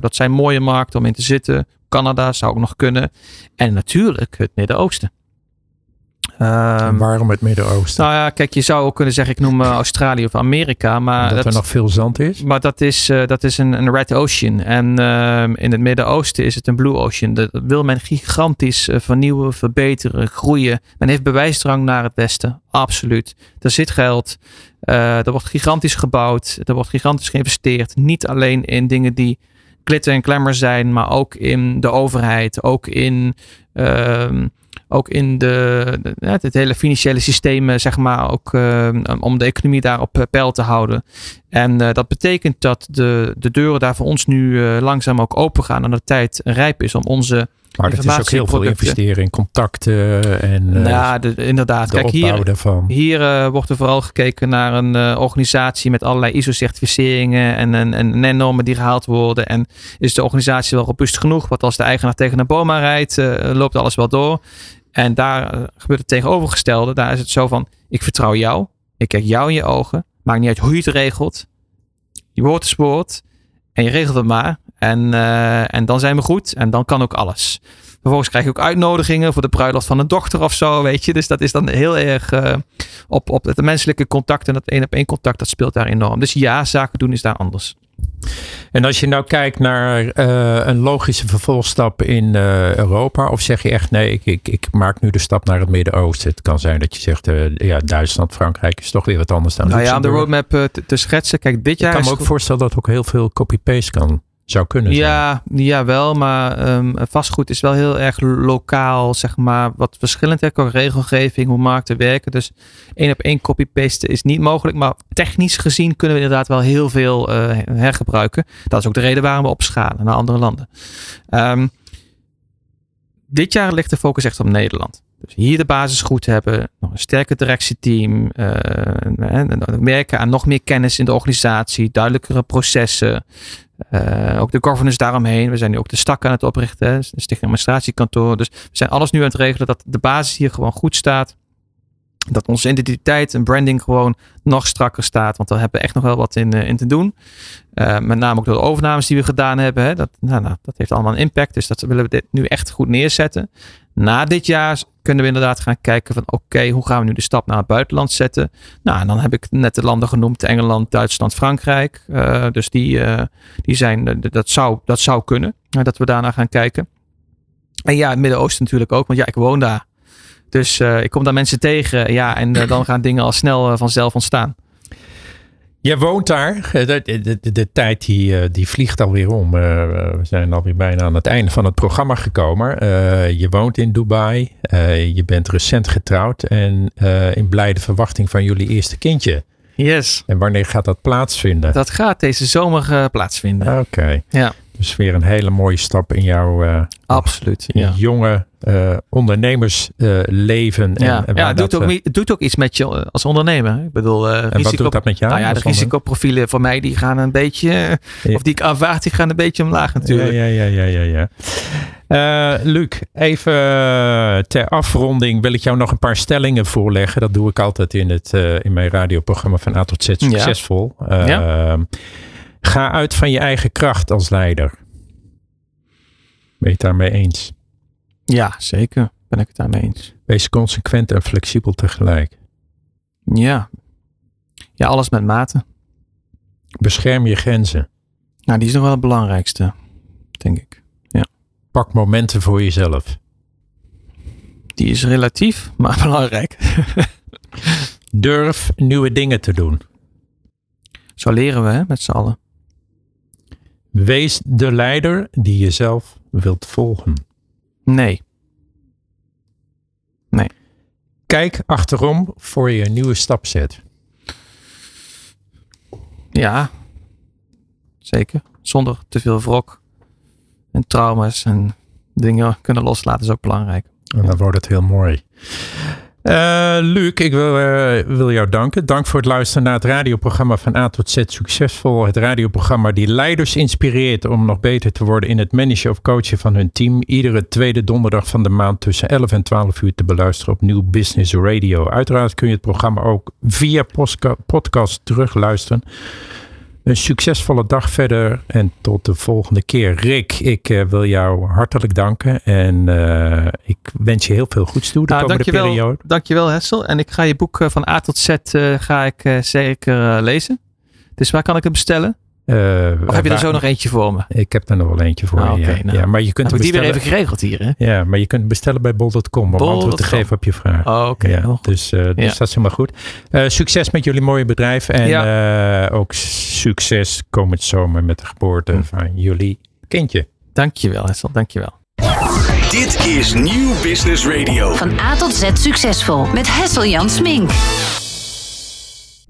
dat zijn mooie markten om in te zitten. Canada zou ook nog kunnen. En natuurlijk het Midden-Oosten. Um, waarom het Midden-Oosten? Nou ja, kijk, je zou ook kunnen zeggen, ik noem uh, Australië of Amerika. Maar dat, er nog veel zand is? Maar dat is, uh, dat is een, een Red Ocean. En uh, in het Midden-Oosten is het een Blue Ocean. Dat wil men gigantisch uh, vernieuwen, verbeteren, groeien. Men heeft bewijsdrang naar het Westen. Absoluut. Er zit geld. er wordt gigantisch gebouwd. Er wordt gigantisch geïnvesteerd. Niet alleen in dingen die glitter en glamour zijn, maar ook in de overheid. Ook in... Ehm, ook in de, het hele financiële systeem, eh, zeg maar, ook uh, om de economie daar op eh, peil te houden. En uh, dat betekent dat de, de deuren daar voor ons nu uh, langzaam ook open gaan en de tijd rijp is om onze maar dat is ook heel veel investeren in contacten en ja, de, inderdaad. De Kijk, hier, daarvan. hier uh, wordt er vooral gekeken naar een uh, organisatie met allerlei ISO-certificeringen en, en, en, normen die gehaald worden. En is de organisatie wel robuust genoeg? Want als de eigenaar tegen een boma rijdt, uh, loopt alles wel door. En daar uh, gebeurt het tegenovergestelde. Daar is het zo van, ik vertrouw jou. Ik kijk jou in je ogen. Maakt niet uit hoe je het regelt. Je woord is woord. En je regelt het maar. En, uh, en dan zijn we goed. En dan kan ook alles. Vervolgens krijg je ook uitnodigingen voor de bruiloft van een dochter of zo, weet je. Dus dat is dan heel erg uh, op, op het menselijke contact en dat één op één contact, dat speelt daar enorm. Dus ja, zaken doen is daar anders. En als je nou kijkt naar uh, een logische vervolgstap in uh, Europa, of zeg je echt nee, ik, ik, ik, maak nu de stap naar het Midden-Oosten? Het kan zijn dat je zegt, uh, ja, Duitsland, Frankrijk is toch weer wat anders dan. Nou ja, de roadmap te, te, schetsen. Kijk, dit jaar. Ik kan me ook voorstellen dat ook heel veel copy-paste kan zou kunnen ja, zijn. Ja, wel, maar um, vastgoed is wel heel erg lokaal, zeg maar, wat verschillend hè, qua regelgeving, hoe markten werken. Dus één op één copy-paste is niet mogelijk, maar technisch gezien kunnen we inderdaad wel heel veel uh, hergebruiken. Dat is ook de reden waarom we opschalen naar andere landen. Um, dit jaar ligt de focus echt op Nederland. Dus hier de basis goed hebben, nog een sterker directieteam, uh, werken aan nog meer kennis in de organisatie, duidelijkere processen, uh, ook de governance daaromheen. We zijn nu ook de stak aan het oprichten, de stichting administratiekantoor. Dus we zijn alles nu aan het regelen dat de basis hier gewoon goed staat. Dat onze identiteit en branding gewoon nog strakker staat. Want daar hebben we echt nog wel wat in, in te doen. Uh, met name ook door de overnames die we gedaan hebben. Hè. Dat, nou, nou, dat heeft allemaal een impact. Dus dat willen we dit nu echt goed neerzetten. Na dit jaar kunnen we inderdaad gaan kijken van oké, hoe gaan we nu de stap naar het buitenland zetten? Nou, en dan heb ik net de landen genoemd, Engeland, Duitsland, Frankrijk. Uh, dus die, die zijn, dat zou, dat zou kunnen, dat we daarna gaan kijken. En ja, het Midden-Oosten natuurlijk ook, want ja, ik woon daar. Dus uh, ik kom daar mensen tegen, ja, en dan gaan dingen al snel vanzelf ontstaan. Jij woont daar. De, de, de, de, tijd die, eh, die vliegt alweer om. Uh, we zijn alweer bijna aan het einde van het programma gekomen. Uh, je woont in Dubai. je bent recent getrouwd. En in blijde verwachting van jullie eerste kindje. Yes. En wanneer gaat dat plaatsvinden? Dat gaat deze zomer plaatsvinden. Oké. Okay. Ja. Dus weer een hele mooie stap in jouw Absoluut, ja. jonge uh, ondernemersleven. Uh, ja, en, ja het, doet ook, het doet ook iets met je eh, als ondernemer. Ik bedoel, uh, en risico, wat doet dat met jou? Nou ja, de risicoprofielen voor mij die gaan een beetje, ja. of die ik aanvaard, die gaan een beetje omlaag natuurlijk. Ja, ja, ja, ja, ja. ja. Uh, Luc, even ter afronding wil ik jou nog een paar stellingen voorleggen. Dat doe ik altijd in, het, in mijn radioprogramma van A tot Z Succesvol. Ja. Ga uit van je eigen kracht als leider. Ben je het daarmee eens? Ja, zeker ben ik het daarmee eens. Wees consequent en flexibel tegelijk. Ja. Ja, alles met mate. Bescherm je grenzen. Nou, die is nog wel het belangrijkste, denk ik. Ja. Pak momenten voor jezelf. Die is relatief, maar <laughs> belangrijk. Durf nieuwe dingen te doen. Zo leren we hè, met z'n allen. Wees de leider die je zelf wilt volgen. Nee. Nee. Kijk achterom voor je een nieuwe stap zet. Ja, zeker. Zonder te veel wrok en trauma's en dingen kunnen loslaten is ook belangrijk. En dan wordt het heel mooi. Uh, Luc, ik wil, uh, wil jou danken. Dank voor het luisteren naar het radioprogramma van A tot Z Succesvol. Het radioprogramma die leiders inspireert om nog beter te worden in het managen of coachen van hun team. Iedere tweede donderdag van de maand tussen 11 en 12 uur te beluisteren op Nieuw Business Radio. Uiteraard kun je het programma ook via podcast terugluisteren. Een succesvolle dag verder en tot de volgende keer. Rick, ik uh, wil jou hartelijk danken en uh, ik wens je heel veel goeds toe de nou, komende dankjewel, periode. Dankjewel Hessel. En ik ga je boek van A tot Z ga ik zeker lezen. Dus waar kan ik het bestellen? Uh, of heb je er zo nog eentje voor me? Ik heb er nog wel eentje voor ah, je. Ja. Nou, ja, maar je kunt heb die weer even geregeld hier. Hè? Ja, maar je kunt bestellen bij bol.com om bol. antwoord te geven op je vraag. Oh, oké. Okay. Ja, dus, uh, dus dat is helemaal goed. Uh, succes met jullie mooie bedrijf. En ja. ook succes komend zomer met de geboorte hm. van jullie kindje. Dankjewel Hessel, dankjewel. Dit is Nieuw Business Radio. Van A tot Z succesvol met Hessel Jan Smink.